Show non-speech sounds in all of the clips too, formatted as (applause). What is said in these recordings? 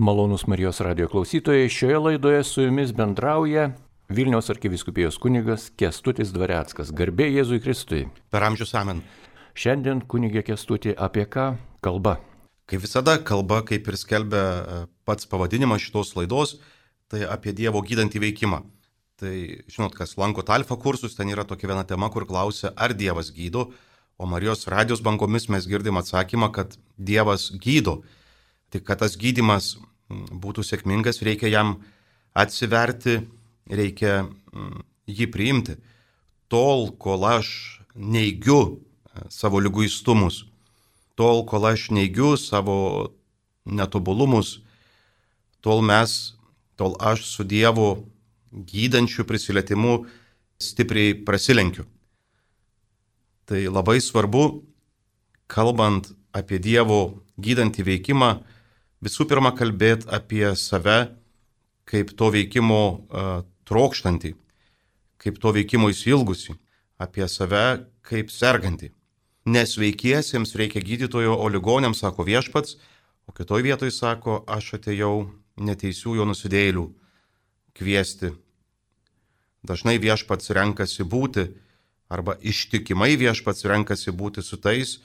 Malonus Marijos radio klausytojai, šioje laidoje su jumis bendrauja Vilniaus arkiviskupijos kunigas Kestutis Dvareckas. Garbė Jėzui Kristui. Per amžius amen. Šiandien kunigė Kestutį apie ką kalba? Kaip visada, kalba, kaip ir skelbia e, pats pavadinimas šitos laidos, tai apie Dievo gydantį veikimą. Tai žinot, kas lanko alfa kursus, ten yra tokia viena tema, kur klausia, ar Dievas gydo, o Marijos radijos bangomis mes girdim atsakymą, kad Dievas gydo. Tik kad tas gydimas būtų sėkmingas, reikia jam atsiverti, reikia jį priimti. Tol, kol aš neigiu e, savo lyguistumus, tol, kol aš neigiu savo netobulumus, tol mes, tol aš su Dievu gydančiu prisilietimu stipriai prasilenkiu. Tai labai svarbu, kalbant apie Dievo gydantį veikimą, visų pirma kalbėti apie save kaip to veikimo uh, trokštantį, kaip to veikimo įsilgusi, apie save kaip sergantį. Nesveikiesiems reikia gydytojo, o ligonėms sako viešpats, o kitoj vietoj sako, aš atėjau neteisiųjų nusidėlių kviesti. Dažnai viešpats renkasi būti, arba ištikimai viešpats renkasi būti su tais,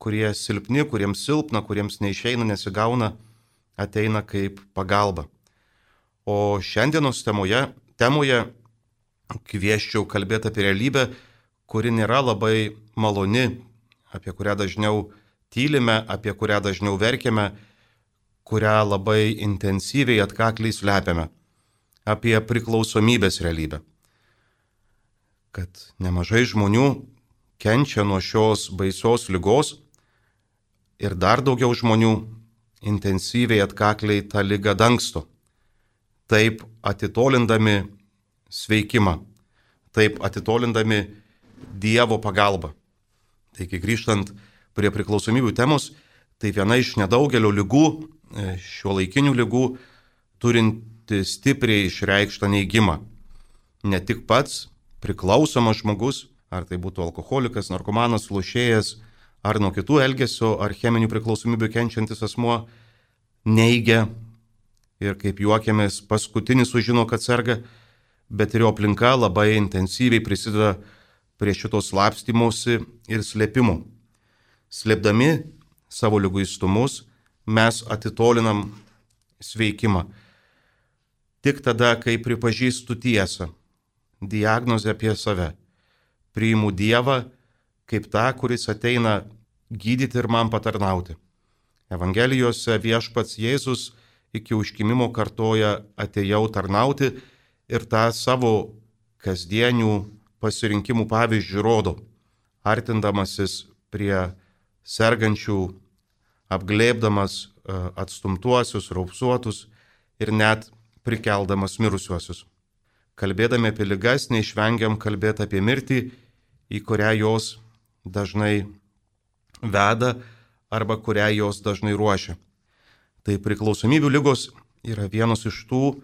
kurie silpni, kuriems silpna, kuriems neišeina, nesigauna, ateina kaip pagalba. O šiandienos temoje, temoje kvieščiau kalbėti apie realybę, kuri nėra labai maloni, apie kurią dažniau tylime, apie kurią dažniau verkiame, kurią labai intensyviai atkakliai slepiame. Apie priklausomybės realybę. Kad nemažai žmonių kenčia nuo šios baisios lygos ir dar daugiau žmonių intensyviai atkakliai tą lygą dangsto, taip atitolindami sveikimą, taip atitolindami Dievo pagalbą. Taigi grįžtant prie priklausomybių temos, tai viena iš nedaugelio lygų, e, šio laikinių lygų, turinti stipriai išreikštą neigimą. Ne tik pats priklausomas žmogus, ar tai būtų alkoholikas, narkomanas, lošėjas, ar nuo kitų elgesio ar cheminių priklausomybių kenčiantis asmuo neigia ir kaip juokiamės, paskutinis sužino, kad serga, bet ir jo aplinka labai intensyviai prisideda prie šitos slapstymosi ir slėpimų. Slėpdami savo lyguistumus mes atitolinam sveikimą. Tik tada, kai pripažįstu tiesą, diagnozę apie save, priimu Dievą kaip tą, kuris ateina gydyti ir man patarnauti. Evangelijose viešpats Jėzus iki užkimimo kartoja atėjau tarnauti ir tą savo kasdienių pasirinkimų pavyzdžių rodo, artindamasis prie sergančių, apglėbdamas e, atstumtuosius, raupsuotus ir net prikeldamas mirusiuosius. Kalbėdami apie ligas, neišvengiam kalbėti apie mirtį, į kurią jos dažnai veda arba kurią jos dažnai ruošia. Tai priklausomybių lygos yra vienos iš tų,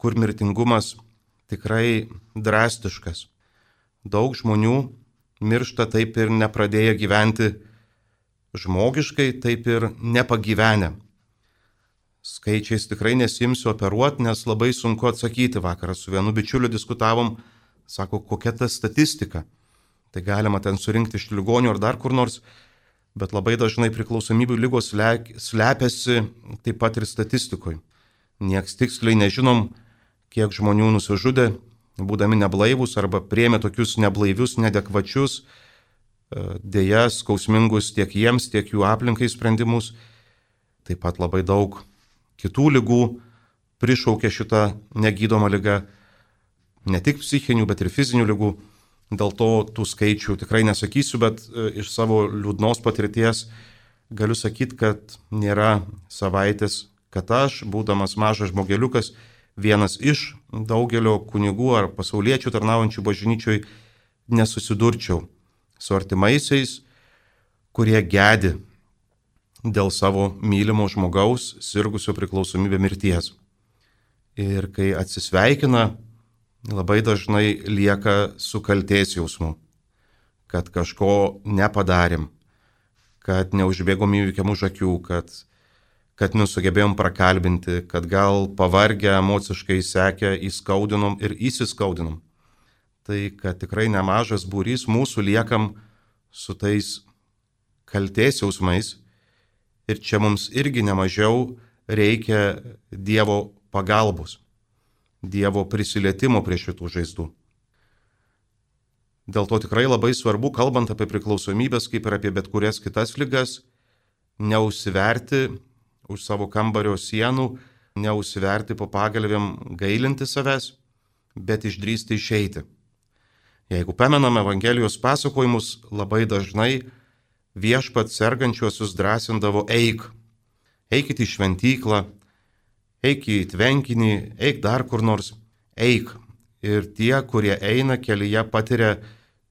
kur mirtingumas tikrai drastiškas. Daug žmonių miršta taip ir nepradėję gyventi žmogiškai, taip ir nepagyvenę. Skaičiais tikrai nesimsiu operuoti, nes labai sunku atsakyti. Vakarą su vienu bičiuliu diskutavom, sako, kokia ta statistika. Tai galima ten surinkti iš ligonių ar dar kur nors, bet labai dažnai priklausomybių lygos slepiasi taip pat ir statistikoje. Niekas tiksliai nežinom, kiek žmonių nusižudė, būdami neblaivus arba priemė tokius neblaivius, nedekvačius, e, dėja skausmingus tiek jiems, tiek jų aplinkai sprendimus. Taip pat labai daug kitų lygų prišaukė šitą negydomą lygą, ne tik psichinių, bet ir fizinių lygų. Dėl to tų skaičių tikrai nesakysiu, bet e, iš savo liūdnos patirties galiu sakyti, kad nėra savaitės, kad aš, būdamas mažas žmogeliukas, vienas iš daugelio kunigų ar pasauliečių tarnaujančių bažnyčioj nesusidurčiau su artimaisiais, kurie gedi dėl savo mylimo žmogaus sirgusio priklausomybė mirties. Ir kai atsisveikina, labai dažnai lieka su kalties jausmu, kad kažko nepadarėm, kad neužbėgom įvykiam už akių, kad kad nesugebėjom prakalbinti, kad gal pavargę emociškai sekę įskaudinom ir įsiskaudinom. Tai kad tikrai nemažas būrys mūsų liekam su tais kalties jausmais ir čia mums irgi nemažiau reikia Dievo pagalbos, Dievo prisilietimo prie šitų žaizdų. Dėl to tikrai labai svarbu, kalbant apie priklausomybės, kaip ir apie bet kurias kitas lygas, neusiverti už savo kambario sienų, neusiverti po pagalvėm gailinti savęs, bet išdrysti išeiti. Jeigu pamename Evangelijos pasakojimus, labai dažnai viešpat sergančiuosius drąsindavo eik. Eikit į šventyklą, eik į tvenkinį, eik dar kur nors, eik. Ir tie, kurie eina kelyje, patiria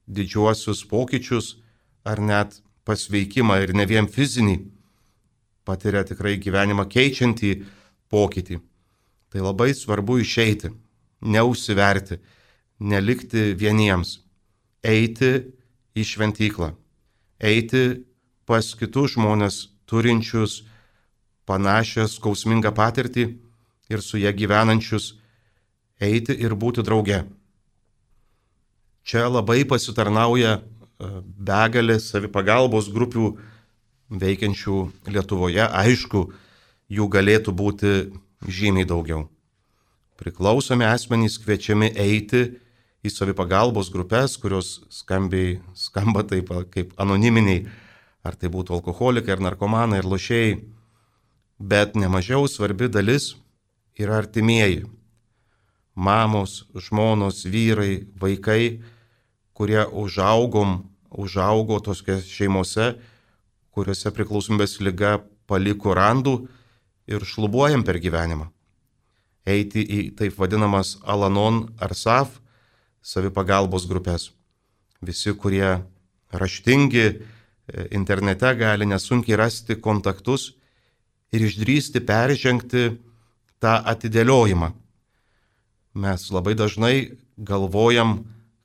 didžiuosius pokyčius ar net pasveikimą ir ne vien fizinį, patiria tikrai gyvenimą keičiantį pokytį. Tai labai svarbu išeiti, neusiverti, nelikti vieniems, eiti į šventyklą, eiti pas kitus žmonės turinčius panašią skausmingą patirtį ir su ją gyvenančius, eiti ir būti drauge. Čia labai pasitarnauja e, begalė savipagalbos grupių veikiančių Lietuvoje. Aišku, jų galėtų būti žymiai daugiau. Priklausomi asmenys kviečiami eiti į savipagalbos grupės, kurios skambiai, skamba taip kaip anoniminiai, ar tai būtų alkoholikai, ar narkomanai, ar lošiai. Bet nemažiau svarbi dalis yra artimieji. Mamos, žmonos, vyrai, vaikai, kurie užaugom, užaugo toske šeimose, kuriuose priklausomybės lyga paliko randų ir šlubuojam per gyvenimą. Eiti į taip vadinamas Alanon ar SAF savipagalbos grupės. Visi, kurie raštingi e, internete, gali nesunkiai rasti kontaktus ir išdrysti peržengti tą atidėliojimą. Mes labai dažnai galvojam,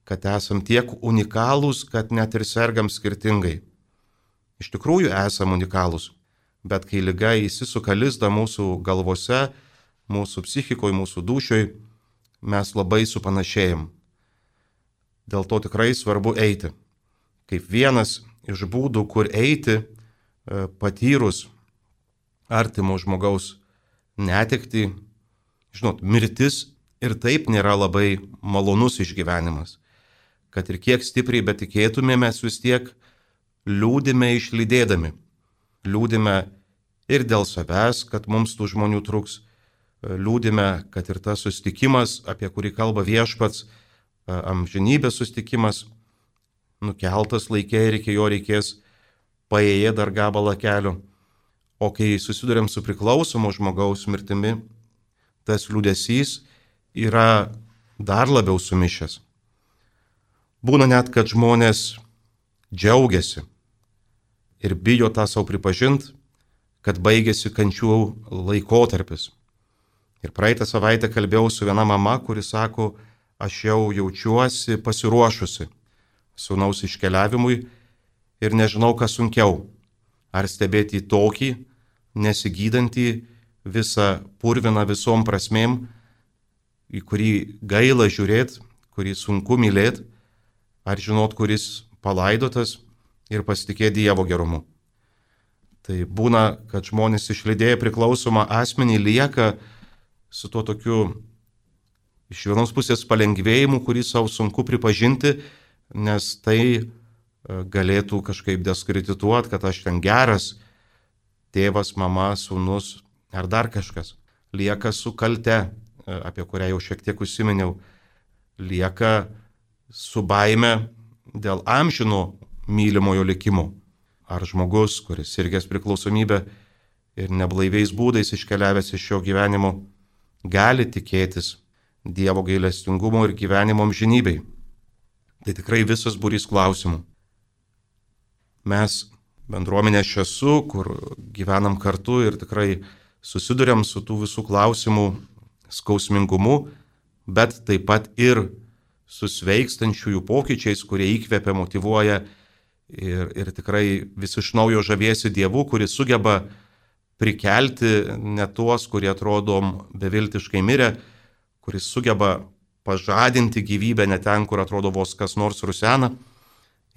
kad esam tiek unikalūs, kad net ir sergam skirtingai. Iš tikrųjų esam unikalūs, bet kai lyga įsisuka lizdą mūsų galvose, mūsų psichikoje, mūsų dušioj, mes labai supanašėjom. Dėl to tikrai svarbu eiti. Kaip vienas iš būdų, kur eiti, e, patyrus artimo žmogaus netekti, žinot, mirtis ir taip nėra labai malonus išgyvenimas kad ir kiek stipriai betikėtume, mes vis tiek liūdime išlydėdami. Liūdime ir dėl savęs, kad mums tų žmonių truks, liūdime, kad ir tas sustikimas, apie kurį kalba viešpats, amžinybės sustikimas, nukeltas laikė ir iki jo reikės paėję dar gabalą kelio. O kai susidurėm su priklausomu žmogaus mirtimi, tas liūdėsys yra dar labiau sumišęs. Būna net, kad žmonės džiaugiasi ir bijo tą savo pripažinti, kad baigėsi kančių laikotarpis. Ir praeitą savaitę kalbėjau su viena mama, kuri sako, aš jau jaučiuosi pasiruošusi sunaus iškeliavimui ir nežinau, kas sunkiau. Ar stebėti tokį, nesigydantį, visą purviną visom prasmėm, į kurį gaila žiūrėti, kurį sunku mylėti, ar žinot, kuris palaidotas ir pasitikėti Dievo gerumu. Tai būna, kad žmonės išlydėję priklausomą asmenį lieka su tuo tokiu iš vienos pusės palengvėjimu, kurį savo sunku pripažinti, nes tai e, galėtų kažkaip diskredituoti, kad aš ten geras tėvas, mama, sūnus ar dar kažkas. Lieka su kalte, apie kurią jau šiek tiek užsiminiau. Lieka su baime dėl amžino mylimojo likimo. Ar žmogus, kuris sirgęs priklausomybę ir neblaiviais būdais iškeliavęs iš šio gyvenimo, gali tikėtis Dievo gailestingumo ir gyvenimo amžinybei. Tai tikrai visas būrys klausimų. Mes bendruomenė šiasu, kur gyvenam kartu ir tikrai susidurėm su tų visų klausimų skausmingumu, bet taip pat ir su sveikstančiųjų pokyčiais, kurie įkvepia, motivuoja ir, ir tikrai vis iš naujo žavėsi Dievu, kuris sugeba prikelti ne tuos, kurie atrodom beviltiškai mirę, kuris sugeba pažadinti gyvybę net ten, kur atrodo vos kas nors rusena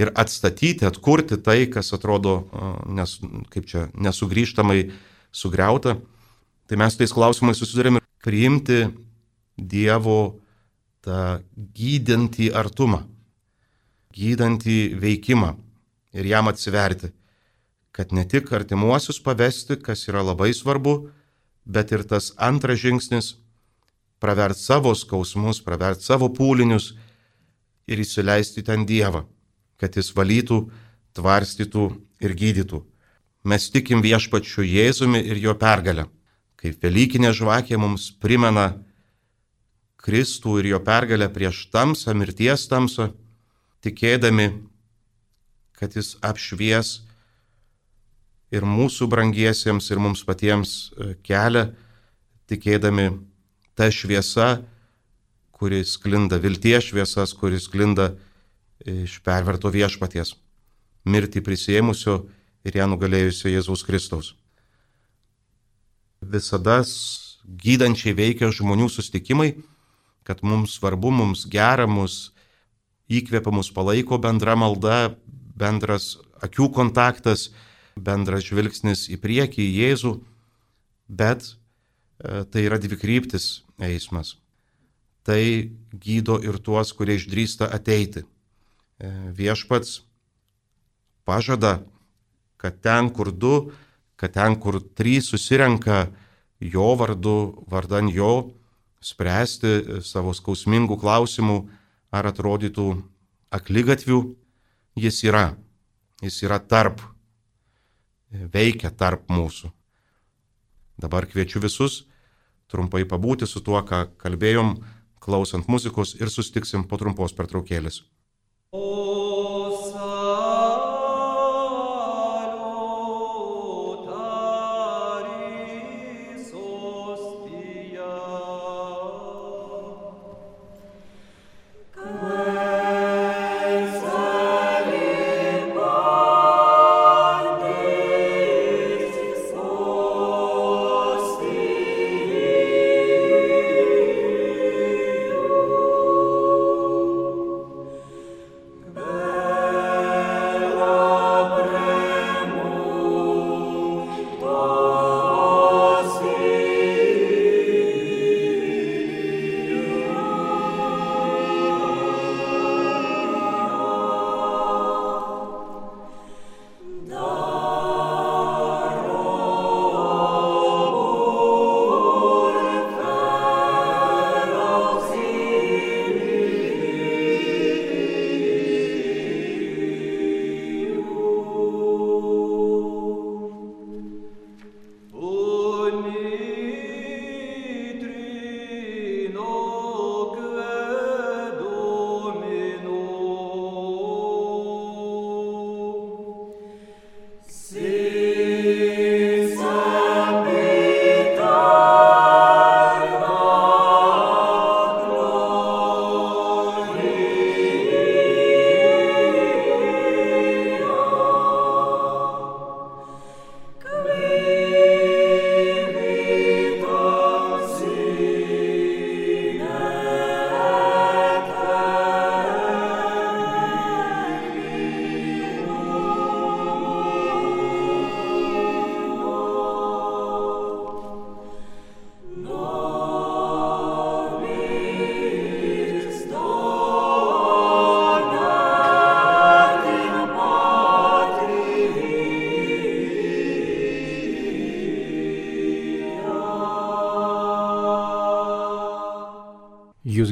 ir atstatyti, atkurti tai, kas atrodo nes, kaip čia nesugrįžtamai sugriauta. Tai mes tais klausimais susidurėme priimti Dievo tą gydantį artumą, gydantį veikimą ir jam atsiverti, kad ne tik artimuosius pavesti, kas yra labai svarbu, bet ir tas antras žingsnis - pravert savo skausmus, pravert savo pūlinius ir įsileisti ten Dievą kad jis valytų, tvarstytų ir gydytų. Mes tikim viešpačiu Jėzumi ir jo pergalę. Kaip Velykinė žvakė mums primena Kristų ir jo pergalę prieš tamsą, mirties tamsą, tikėdami, kad jis apšvies ir mūsų brangiesiems, ir mums patiems e, kelią, tikėdami tą šviesą, kuris klinda vilties šviesas, kuris klinda iš perverto viešpaties, mirtį prisėmusio ir ją nugalėjusio Jėzaus Kristaus. Visada gydančiai veikia žmonių sustikimai, kad mums svarbu, mums gera, mus įkvepia, mus palaiko bendra malda, bendras akių kontaktas, bendras žvilgsnis į priekį, į Jėzų, bet e, tai yra dvi kryptis eismas. Tai gydo ir tuos, kurie išdrįsta ateiti. E, viešpats pažada, kad ten, kur du, kad ten, kur trys susirenka jo vardu, vardan jo, spręsti savo skausmingų klausimų ar atrodytų aklygatvių, jis yra. Jis yra tarp, veikia tarp mūsų. Dabar kviečiu visus trumpai pabūti su tuo, ką kalbėjom, klausant muzikos ir sustiksim po trumpos pertraukėlės. Jūs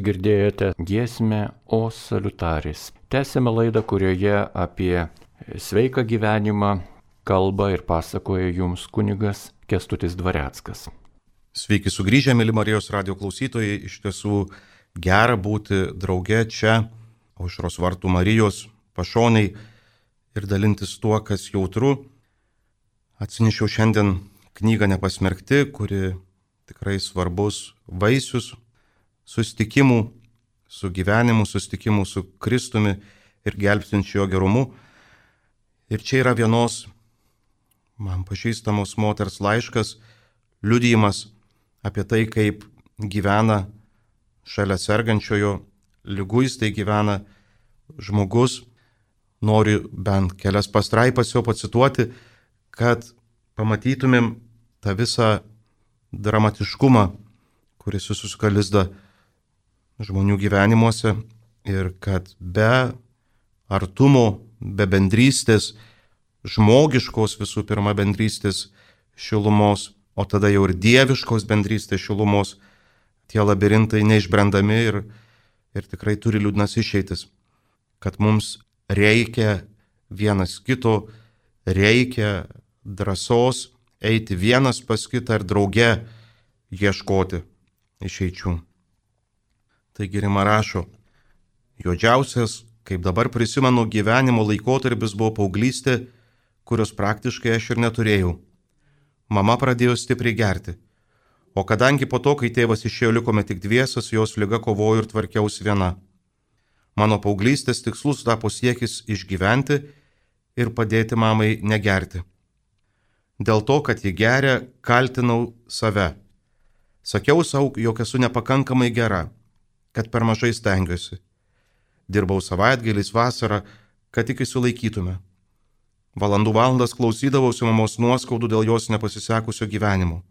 girdėjote giesmę O salutaris. Tęsėme laidą, kurioje apie sveiką gyvenimą kalba ir pasakoja jums kunigas Kestutis Dvareckas. Sveiki sugrįžę, mėly Marijos radio klausytojai. Iš tiesų gera būti drauge čia, aušros vartų Marijos pašoniai ir dalintis tuo, kas jautru. Atsinešiau šiandien knygą Nepasmerkti, kuri tikrai svarbus vaisius sustikimų su gyvenimu, sustikimų su Kristumi ir gelbstinčiu jo gerumu. Ir čia yra vienos man pažįstamos moters laiškas, liudijimas apie tai, kaip gyvena šalia sergančiojo, lyguistai gyvena žmogus. Noriu bent kelias pastraipas jo pacituoti, kad pamatytumėm tą visą dramatiškumą, kuris susisuka lizdą žmonių gyvenimuose ir kad be artumo, be bendrystės, žmogiškos visų pirma bendrystės šilumos, o tada jau ir dieviškos bendrystės šilumos, tie labirintai neišbrendami ir, ir tikrai turi liūdnas išeitis, kad mums reikia vienas kito, reikia drąsos eiti vienas pas kitą ir drauge ieškoti išeičių. Taigi Rima rašo, juodžiausias, kaip dabar prisimenu, gyvenimo laikotarpis buvo paauglystė, kurios praktiškai aš ir neturėjau. Mama pradėjo stipriai gerti. O kadangi po to, kai tėvas išėjo, likome tik dviesas, jos lyga kovojo ir tvarkiausi viena. Mano paauglystės tikslus tapo siekis išgyventi ir padėti mamai negerti. Dėl to, kad ji geria, kaltinau save. Sakiau savo, jog esu nepakankamai gera kad per mažai stengiuosi. Dirbau savaitgaliais vasarą, kad tik įsilaikytume. Valandų valandas klausydavausi mamos nuoskaudų dėl jos nepasisekusio gyvenimo.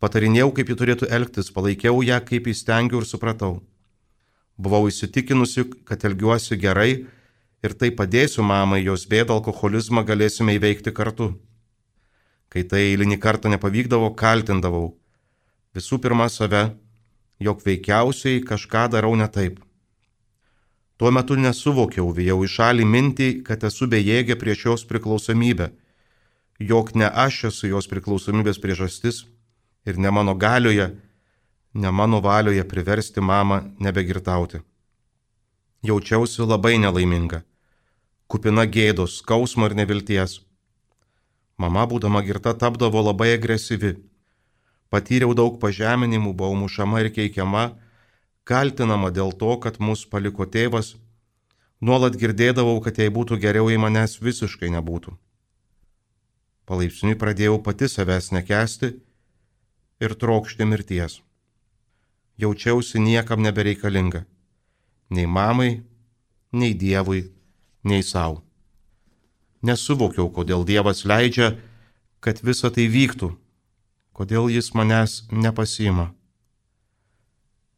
Patarinėjau, kaip ji turėtų elgtis, palaikiau ją, kaip įstengiau ir supratau. Buvau įsitikinusi, kad elgiuosi gerai ir tai padėsiu mamai, jos bėdą alkoholizmą galėsime įveikti kartu. Kai tai eilinį kartą nepavykdavo, kaltindavau. Visų pirma save, jog veikiausiai kažką darau ne taip. Tuo metu nesuvokiau, vėjau į šalį mintį, kad esu bejėgė prieš jos priklausomybę, jog ne aš esu jos priklausomybės priežastis ir ne mano galioje, ne mano valioje priversti mamą nebegirtauti. Jaučiausi labai nelaiminga, kupina gėdos, skausmo ir nevilties. Mama, būdama girta, tapdavo labai agresyvi Patyriau daug pažeminimų, buvau mušama ir keikiama, kaltinama dėl to, kad mus paliko tėvas. Nuolat girdėdavau, kad jai būtų geriau, jei manęs visiškai nebūtų. Palaipsniui pradėjau pati savęs nekesti ir trokšti mirties. Jaučiausi niekam nebereikalinga. Nei mamai, nei Dievui, nei savo. Nesuvokiau, kodėl Dievas leidžia, kad visa tai vyktų kodėl jis manęs nepasima.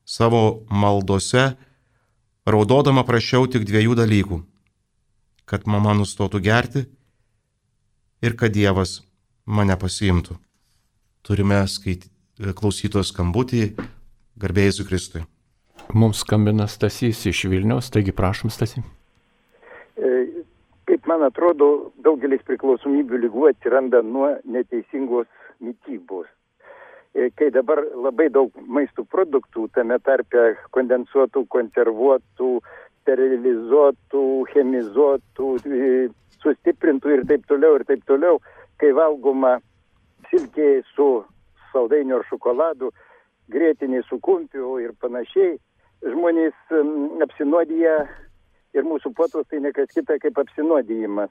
Savo maldose raudodama prašiau tik dviejų dalykų - kad mama nustotų gerti ir kad Dievas mane pasiimtų. Turime skaityti klausytos skambutį garbėjai su Kristui. Mums skambina Stasys iš Vilnius, taigi prašom Stasy. E, kaip man atrodo, daugelis priklausomybių lygų atsiranda nuo neteisingos mytybos. E, kai dabar labai daug maisto produktų, tame tarpe kondensuotų, konservuotų, sterilizuotų, chemizuotų, sustiprintų ir taip toliau, ir taip toliau, kai valgoma silkė su saldainiu ar šokoladu, grėtiniai su kumpiu ir panašiai, žmonės apsinuodija ir mūsų potos tai nekas kita kaip apsinuodijimas.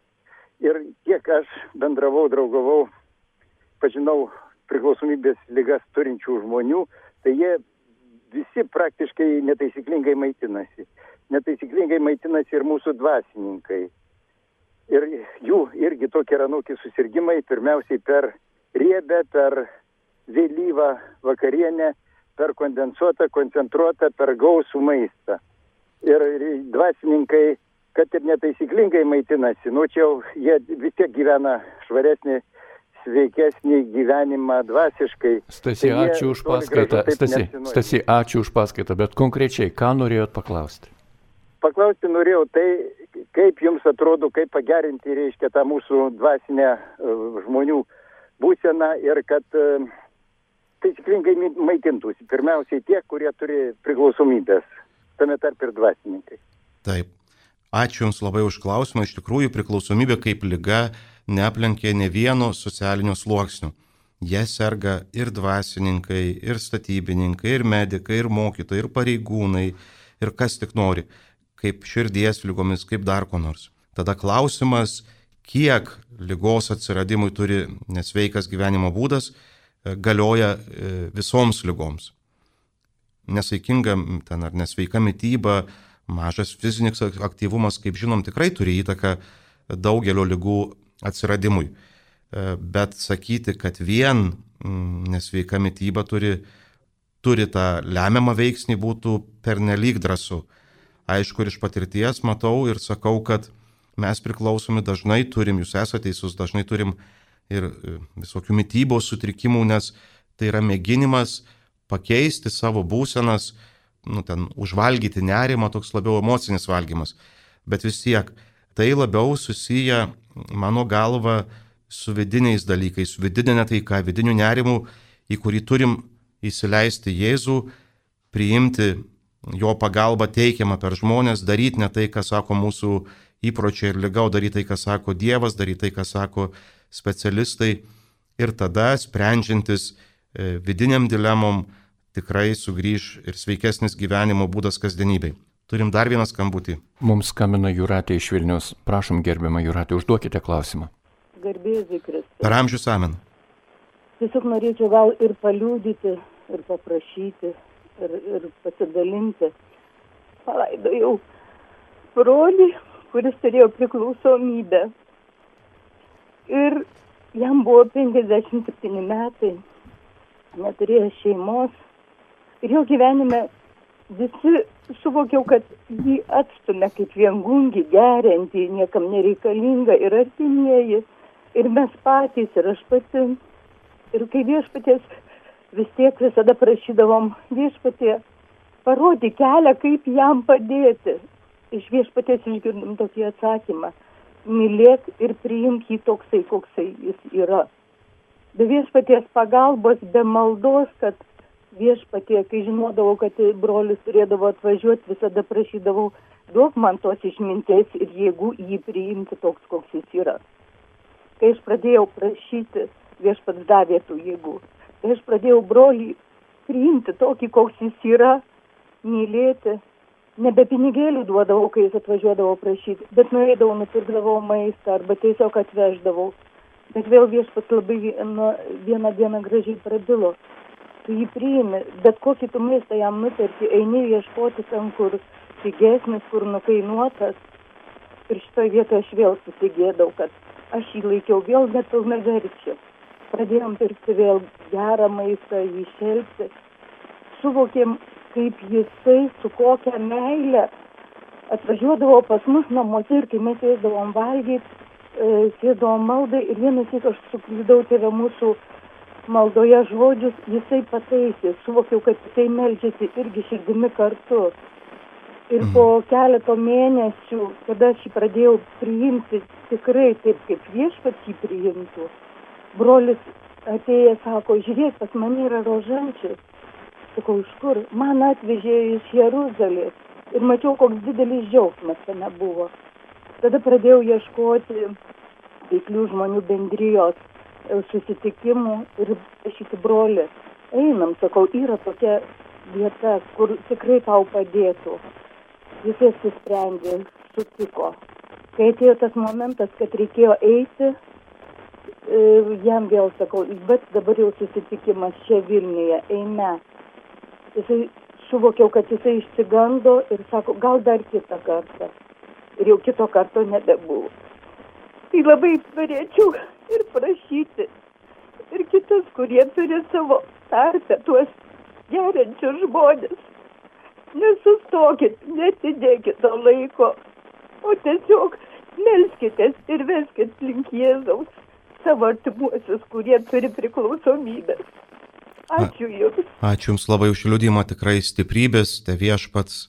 Ir kiek aš bendravau, draugavau pažinau priklausomybės lygas turinčių žmonių, tai jie visi praktiškai netaisyklingai maitinasi. Netaisyklingai maitinasi ir mūsų dvasininkai. Ir jų irgi tokie yra nuki susirgymai, pirmiausiai per riebę, per vėlyvą vakarienę, per kondensuotą, koncentruotą, per gausų maistą. Ir dvasininkai, kad ir netaisyklingai maitinasi, nu čia jau jie vis tiek gyvena švaresnį sveikesnį gyvenimą dvasiškai. Stasi, tai ačiū už paskaitą. Stasi, Stasi, ačiū už paskaitą, bet konkrečiai, ką norėjot paklausti? Paklausti norėjau tai, kaip jums atrodo, kaip pagerinti, reiškia, tą mūsų dvasinę uh, žmonių būseną ir kad uh, taisyklingai maitintųsi. Pirmiausiai tie, kurie turi priklausomybės, tame tarp ir dvasininkai. Taip. Ačiū Jums labai už klausimą. Iš tikrųjų, priklausomybė kaip lyga neaplenkė ne vieno socialinio sluoksnio. Jie serga ir dvasininkai, ir statybininkai, ir medikai, ir mokytojai, ir pareigūnai, ir kas tik nori, kaip širdies lygomis, kaip dar ko nors. Tada klausimas, kiek lygos atsiradimui turi nesveikas gyvenimo būdas, e, galioja e, visoms lygoms. Nesaikinga ten ar nesveika mytyba, mažas fizinis aktyvumas, kaip žinom, tikrai turi įtaką daugelio lygų atsiradimui. E, bet sakyti, kad vien nesveika mytyba turi, turi tą lemiamą veiksnį būtų pernelyg drąsu. Aišku, ir iš patirties matau ir sakau, kad mes priklausomi dažnai turim, jūs esate teisus, dažnai turim ir e, visokių mytybos sutrikimų, nes tai yra mėginimas pakeisti savo būsenas, nu, ten užvalgyti nerimą, toks labiau emocinis valgymas. Bet vis tiek tai labiau susiję, mano galva, su vidiniais dalykais, su vidinė taika, vidiniu nerimu, į kurį turim įsileisti Jėzų, priimti jo pagalbą teikiamą per žmonės, daryti ne tai, ką sako mūsų įpročiai ir lygiau daryti tai, ką sako Dievas, daryti tai, ką sako specialistai ir tada sprendžiantis e, vidiniam dilemom tikrai sugrįž ir sveikesnis gyvenimo būdas kasdienybei. Turim dar vieną skambutį. Mums skambina Juratė iš Vilnius. Prašom, gerbiamą Juratė, užduokite klausimą. Garbėsiu Kristus. Per amžius amen. Tiesiog norėčiau gal ir paliūdyti, ir paprašyti, ir, ir pasidalinti. Palaidojau brolį, kuris turėjo priklausomybę. Ir jam buvo 57 metai, neturėjo šeimos. Ir jo gyvenime visi suvokiau, kad jį atstumia kaip viengungį, geriantį, niekam nereikalingą ir artimieji, ir mes patys, ir aš pati. Ir kai viešpatės vis tiek visada prašydavom viešpatė, parodyk kelią, kaip jam padėti iš viešpaties išgirdom tokį atsakymą. Mylėk ir priimk jį toksai, koksai jis yra. Be viešpaties pagalbos, be maldos, kad viešpatie, kai žinodavau, kad brolis turėdavo atvažiuoti, visada prašydavau, duok man tos išminties ir jėgų jį priimti toks, koks jis yra. Kai aš pradėjau prašyti, viešpats davė tų jėgų. Kai aš pradėjau brolį priimti tokį, koks jis yra, mylėti, nebe pinigėlių duodavau, kai jis atvažiuodavo prašyti, bet nueidavau, nupirkdavau maistą arba tiesiog atveždavau. Bet vėl viešpats labai nu, vieną dieną gražiai pradilo. Tu jį priimi, bet kokį tu maistą jam nuperki, eini ieškoti ten, kur pigesnis, kur nukainuotas. Ir šitoje vietoje aš vėl susigėdau, kad aš jį laikiau vėl nepilna verčiu. Pradėjom pirkti vėl gerą maistą, jį šelpti. Suvokėm, kaip jisai su kokia meile atvažiuodavo pas mus namuose ir kai mes sėsdavom valgyti, e, sėdavom maldai ir vienas iš aš suklydau tėvę mūsų maldoje žodžius, jisai pataisė, suvokiau, kad jisai melžiasi irgi širdimi kartu. Ir po mhm. keleto mėnesių, kada aš jį pradėjau priimti tikrai taip, kaip viešpats jį priimtų, brolis atėjęs sako, žiūrėk, pas mane yra rožančius sakau, iš kur? Man atvežė iš Jeruzalės. Ir mačiau, koks didelis džiaugsmas tame buvo. Tada pradėjau ieškoti veiklių žmonių bendrijos susitikimų ir šitį brolį. Einam, sakau, yra tokia vieta, kur tikrai tau padėtų. Jis apsisprendė, sutiko. Kai atėjo tas momentas, kad reikėjo eiti, e, jam vėl sakau, bet dabar jau susitikimas čia Vilniuje, eime jisai suvokiau, kad jisai išsigando ir sako, gal dar kitą kartą. Ir jau kito karto nebebuvo. Tai labai norėčiau ir prašyti ir kitus, kurie turi savo tarpę, tuos geriančius žmonės. Nesustokit, netidėkit to laiko, o tiesiog melskitės ir veskit link Jėzaus savo artimuosius, kurie turi priklausomybės. Ačiū Jums. Ačiū Jums labai už liūdimą, tikrai stiprybės, te viešpats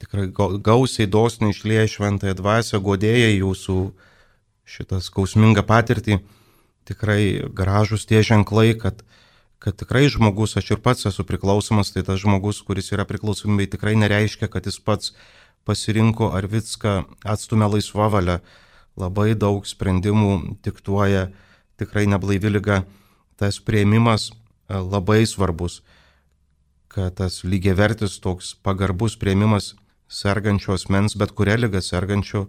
tikrai gausiai dosniai išlieja šventąją dvasę, godėja Jūsų šitą skausmingą patirtį. Tikrai gražus tie ženklai, kad, kad tikrai žmogus, aš ir pats esu priklausomas, tai tas žmogus, kuris yra priklausomybė, tikrai nereiškia, kad jis pats pasirinko ar viską atstumia laisvą valią. Labai daug sprendimų diktuoja tikrai neblaivi lyga. Tas prieimimas labai svarbus, kad tas lygiavertis toks pagarbus prieimimas sergančio asmens, bet kuria lyga sergančio,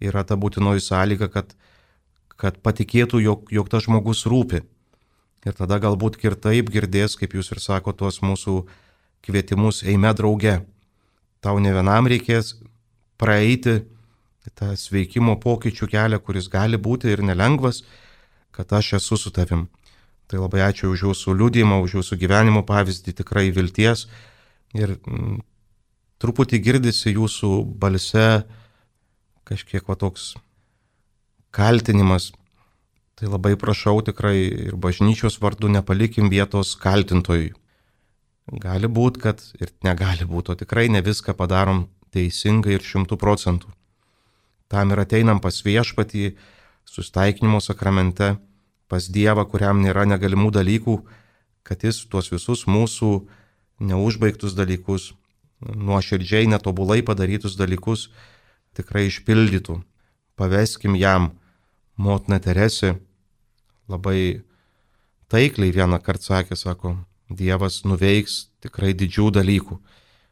yra ta būtinoji sąlyga, kad kad patikėtų, jog, jog tas žmogus rūpi. Ir tada galbūt ir taip girdės, kaip jūs ir sako, tuos mūsų kvietimus eime drauge. Tau ne vienam reikės praeiti tą sveikimo pokyčių kelią, kuris gali būti ir nelengvas, kad aš esu su tavim. Tai labai ačiū už jūsų liūdimą, už jūsų gyvenimo pavyzdį, tikrai vilties. Ir mm, truputį girdisi jūsų balse kažkiek va toks kaltinimas. Tai labai prašau tikrai ir bažnyčios vardu nepalikim vietos kaltintojui. Gali būti, kad ir negali būti, o tikrai ne viską padarom teisingai ir šimtų procentų. Tam ir ateinam pas viešpatį, sustaikinimo sakramente, pas Dievą, kuriam nėra negalimų dalykų, kad jis tuos visus mūsų neužbaigtus dalykus, nuoširdžiai netobulai padarytus dalykus tikrai išpildytų. Paveskim jam, motina Teresė labai taikliai vieną kartą sakė, sako, Dievas nuveiks tikrai didžių dalykų,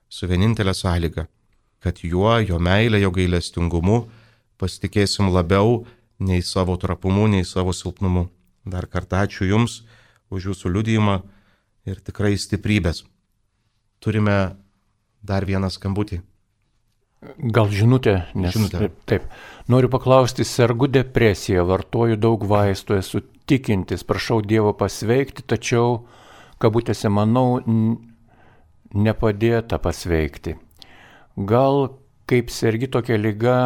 su vienintelė sąlyga, kad juo, jo meilė, jo gailestingumu pasitikėsim labiau nei savo trapumu, nei savo silpnumu. Dar kartą ačiū Jums už Jūsų liudijimą ir tikrai stiprybės. Turime dar vieną skambutį. Gal žinutė, nes Žinutė. Taip, taip. Noriu paklausti, sergu depresiją, vartoju daug vaistų, esu tikintis, prašau Dievo pasveikti, tačiau, kabutėse, manau, nepadėta pasveikti. Gal kaip sergi tokia lyga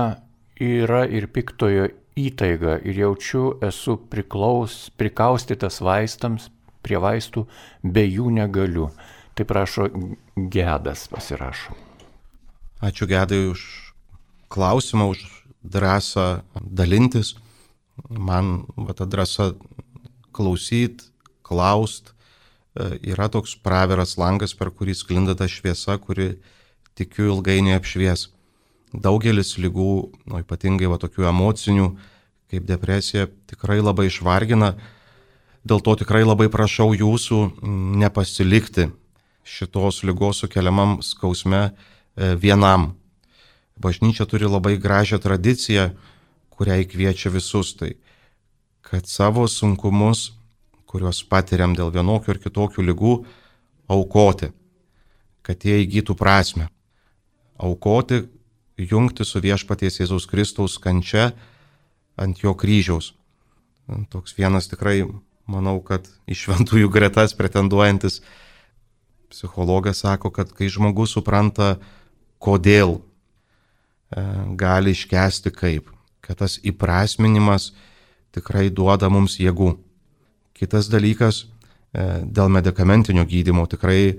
yra ir piktojo įtaiga ir jaučiu, esu priklaus, prikaustytas vaistams, prie vaistų, be jų negaliu. Tai prašo gedas pasirašo. Ačiū Gedai už klausimą, už drąsą dalintis. Man va, ta drąsa klausyt, klaust e, yra toks praveras langas, per kurį sklinda ta šviesa, kuri tikiu ilgainiui apšvies. Daugelis lygų, nu, ypatingai va, tokių emocinių, kaip depresija, tikrai labai išvargina. Dėl to tikrai labai prašau jūsų nepasilikti šitos lygos sukeliamam skausme vienam. Bažnyčia turi labai gražią tradiciją, kuriai kviečia visus tai, kad savo sunkumus, kuriuos patiriam dėl vienokių ir kitokių lygų, aukoti, kad jie įgytų prasme. Aukoti, jungti su viešpaties Jėzaus Kristaus kančia ant jo kryžiaus. Toks vienas tikrai, manau, kad iš šventųjų gretas pretenduojantis psichologas sako, kad kai žmogus supranta, kodėl e, gali iškesti kaip, kad tas įprasminimas tikrai duoda mums jėgų. Kitas dalykas, e, dėl medicamentinio gydimo tikrai e,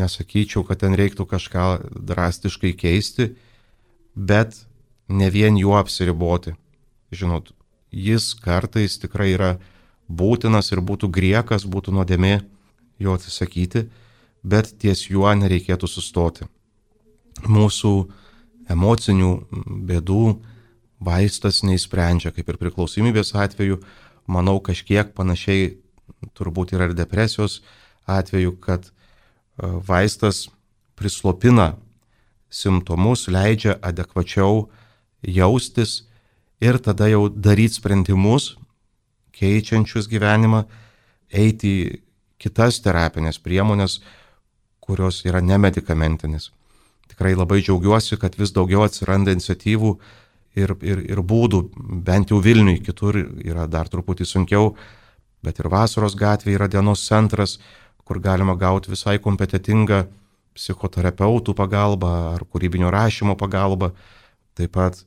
nesakyčiau, kad ten reiktų kažką drastiškai keisti, bet ne vien juo apsiriboti. Žinot, jis kartais tikrai yra būtinas ir būtų griekas, būtų nuodėmė jo atsisakyti, bet ties juo nereikėtų sustoti. Mūsų emocinių bėdų vaistas neįsprendžia, kaip ir priklausomybės atveju, manau kažkiek panašiai turbūt yra ir depresijos atveju, kad e, vaistas prislopina simptomus, leidžia adekvačiau jaustis ir tada jau daryti sprendimus, keičiančius gyvenimą, eiti į kitas terapinės priemonės, kurios yra nemedikamentinis. Tikrai labai džiaugiuosi, kad vis daugiau atsiranda iniciatyvų ir, ir, ir būdų, bent jau Vilniui, kitur yra dar truputį sunkiau, bet ir vasaros gatvė yra dienos centras, kur galima gauti visai kompetitingą psichoterapeutų pagalbą ar kūrybinio rašymo pagalbą. Taip pat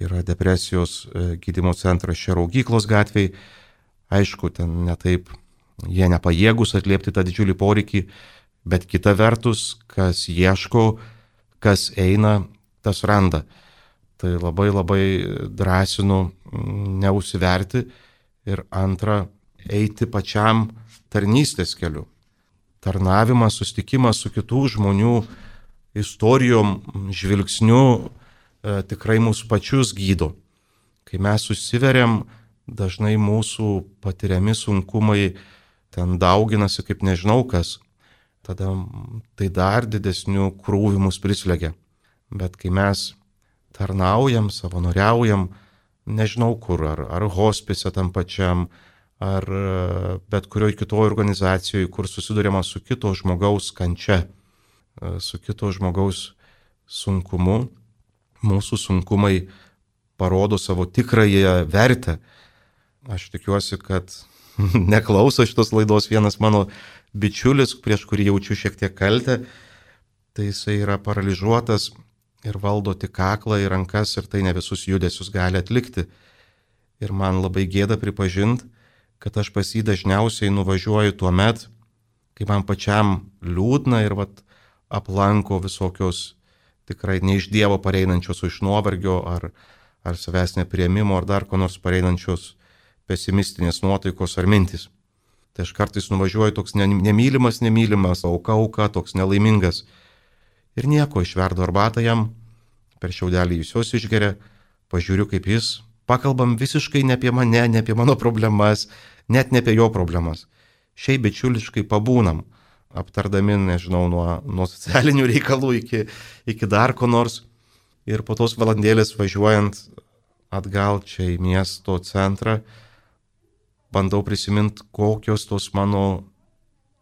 yra depresijos e, gydymo centras Šeraugyklos gatvėje. Aišku, ten netaip jie nepajėgus atliepti tą didžiulį poreikį, bet kita vertus, kas ieško, kas eina, tas randa. Tai labai labai drąsinu mm, neusiverti ir antra, eiti pačiam tarnystės keliu. Tarnavimas, sustikimas su kitų žmonių istorijom, žvilgsniu e, tikrai mūsų pačius gydo. Kai mes susiveriam, dažnai mūsų patiriami sunkumai ten dauginasi kaip nežinau kas, tada tai dar didesnių krūvių mus prislegia. Bet kai mes tarnaujam, savanoriaujam, nežinau kur, ar, ar hospise tam pačiam, ar e, bet kurioje kitoje organizacijoje, kur susidurima su kito žmogaus kančia, e, su kito žmogaus sunkumu, mūsų sunkumai parodo savo tikrąją vertę. Aš tikiuosi, kad (laughs) neklauso šitos laidos vienas mano bičiulis, prieš kurį jaučiu šiek tiek kaltę, tai jisai yra paralyžiuotas ir valdo tik kaklą į rankas ir tai ne visus judesius gali atlikti. Ir man labai gėda pripažinti, kad aš pas jį dažniausiai nuvažiuoju tuo met, kai man pačiam liūdna ir vat, aplanko visokios tikrai ne iš Dievo pareinančios, o iš nuovargio ar, ar savęs neprieimimo ar dar ko nors pareinančios pesimistinės nuotaikos ar mintis. Tai aš kartais nuvažiuoju toks nemylimas, nemylimas, auka, auka, toks nelaimingas. Ir nieko, išverdu arbatą jam, per šiaudelį jūs jos išgeria, pažiūriu, kaip jis, pakalbam visiškai ne apie mane, ne apie mano problemas, net ne apie jo problemas. Šiaip bičiuliškai pabūnam, aptardami, nežinau, nuo, nuo socialinių reikalų iki, iki dar ko nors. Ir po tos valandėlės važiuojant atgal čia į miesto centrą, bandau prisiminti, kokios tos mano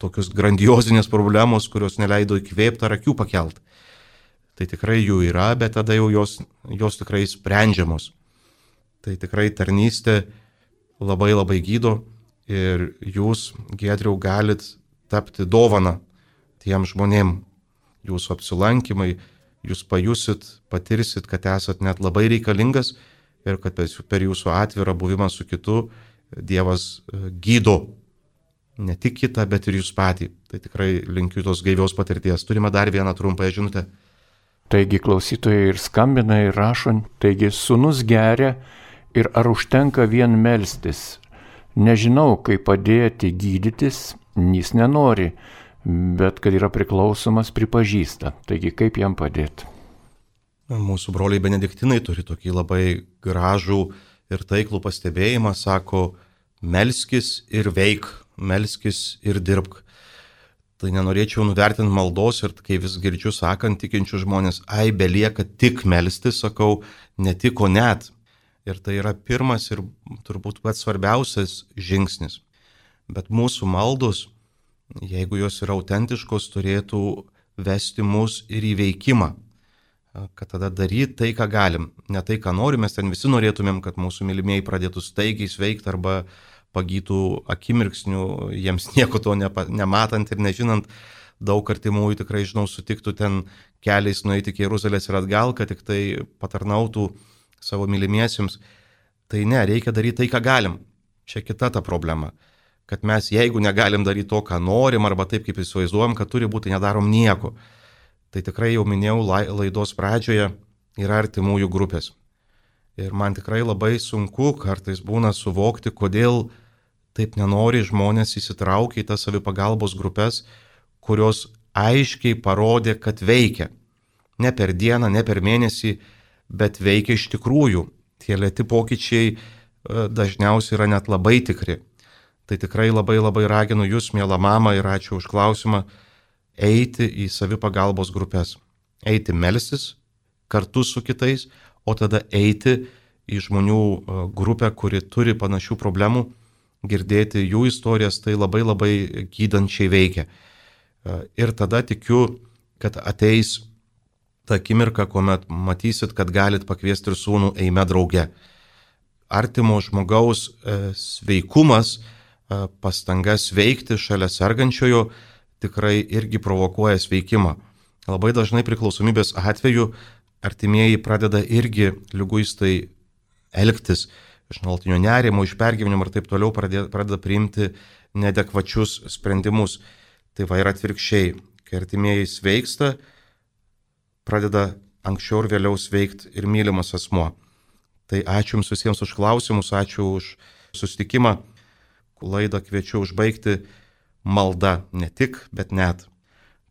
tokios grandiozinės problemos, kurios neleido įkvėpti ar akių pakelt. Tai tikrai jų yra, bet tada jau jos, jos tikrai sprendžiamos. Tai tikrai tarnystė labai labai gydo ir jūs, Gedriau, galit tapti dovana tiem žmonėm. Jūsų apsilankimai, jūs pajusit, patirsit, kad esat net labai reikalingas ir kad per jūsų atvirą buvimą su kitu Dievas e, gydo ne tik kitą, bet ir jūs patį. Tai tikrai linkiu tos gaivios patirties. Turime dar vieną trumpą žinutę. Taigi klausytojai ir skambina, ir rašo, taigi sunus geria ir ar užtenka vien melstis. Nežinau, kaip padėti gydytis, jis nenori, bet kad yra priklausomas, pripažįsta. Taigi kaip jam padėti? Mūsų broliai benediktinai turi tokį labai gražų ir taiklų pastebėjimą, sako, melskis ir veik, melskis ir dirbk. Tai nenorėčiau nuvertinti maldos ir kai vis girdžiu sakant tikinčių žmonės, ai belieka tik melstis, sakau, ne tik, o net. Ir tai yra pirmas ir turbūt pats svarbiausias žingsnis. Bet mūsų maldos, jeigu jos yra autentiškos, turėtų vesti mus ir į veikimą. Kad tada daryti tai, ką galim. Ne tai, ką norim, mes ten visi norėtumėm, kad mūsų mylimieji pradėtų staigiai sveikti arba pagytų akimirksnių, jiems (laughs) nieko to nepa, nematant ir nežinant. Daug artimųjų tikrai, žinau, sutiktų ten keliais nueiti iki Jeruzalės ir atgal, kad tik tai patarnautų savo mylimiesiems. Tai ne, reikia daryti tai, ką galim. Čia kita ta problema kad mes jeigu negalim daryti to, ką norim, arba taip, kaip įsivaizduojam, kad turi būti, nedarom nieko. Tai tikrai jau minėjau laidos pradžioje, yra artimųjų grupės. Ir man tikrai labai sunku kartais būna suvokti, kodėl taip nenori žmonės įsitraukti į tas savipagalbos grupės, kurios aiškiai parodė, kad veikia. Ne per dieną, ne per mėnesį, bet veikia iš tikrųjų. Tie lėti pokyčiai e, dažniausiai yra net labai tikri. Tai tikrai labai labai raginu jūs, mėla mama, ir ačiū už klausimą, eiti į savipagalbos grupės. Eiti melstis kartu su kitais, o tada eiti į žmonių e, grupę, kuri turi panašių problemų, girdėti jų istorijas, tai labai labai gydančiai veikia. E, ir tada tikiu, kad ateis ta akimirka, kuomet matysit, kad galit pakviesti ir sūnų eime drauge. Artimo žmogaus e, sveikumas, pastangas veikti šalia sergančiojo tikrai irgi provokuoja sveikimą. Labai dažnai priklausomybės atveju artimieji pradeda irgi lyguistai elgtis iš nuolatinio nerimo, iš pergyvenimo ir taip toliau pradeda, pradeda priimti nedekvačius sprendimus. Tai va ir atvirkščiai, kai artimieji sveiksta, pradeda anksčiau ir vėliau sveikti ir mylimas asmuo. Tai ačiū Jums visiems už klausimus, ačiū už susitikimą laidą kviečiu užbaigti malda ne tik, bet net.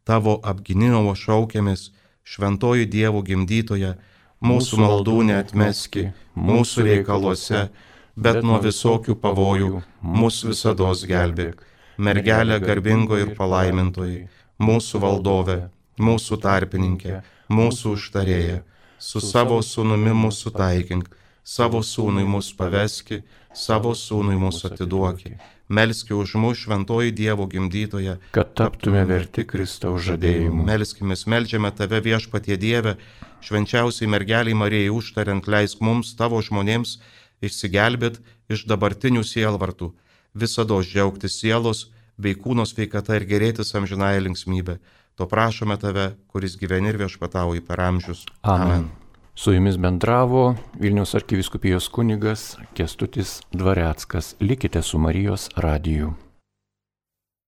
Tavo apginimo šaukiamis, šventoji Dievo gimdytoja, mūsų maldų neatmeski, mūsų reikaluose, bet nuo visokių pavojų mūsų visada gelbėk. Mergelė garbingo ir palaimintoji, mūsų valdove, mūsų tarpininkė, mūsų užtarėja, su savo sunumi mūsų taikink, savo sūnui mus paveski, savo sūnui mus atiduoki. Melski už mus šventoji Dievo gimdytoje, kad taptume verti Kristaus žadėjimų. Melskimės, melžiame tave viešpatie Dieve, švenčiausiai mergeliai Marijai užtariant, leisk mums, tavo žmonėms, išsigelbėt iš dabartinių sielvartų, visada džiaugtis sielos bei kūno sveikata ir gerėtis amžinąją linksmybę. To prašome tave, kuris gyveni ir viešpatauji per amžius. Amen. Amen. Su jumis bendravo Vilnius arkiviskupijos kunigas Kestutis Dvareckas. Likite su Marijos radiju.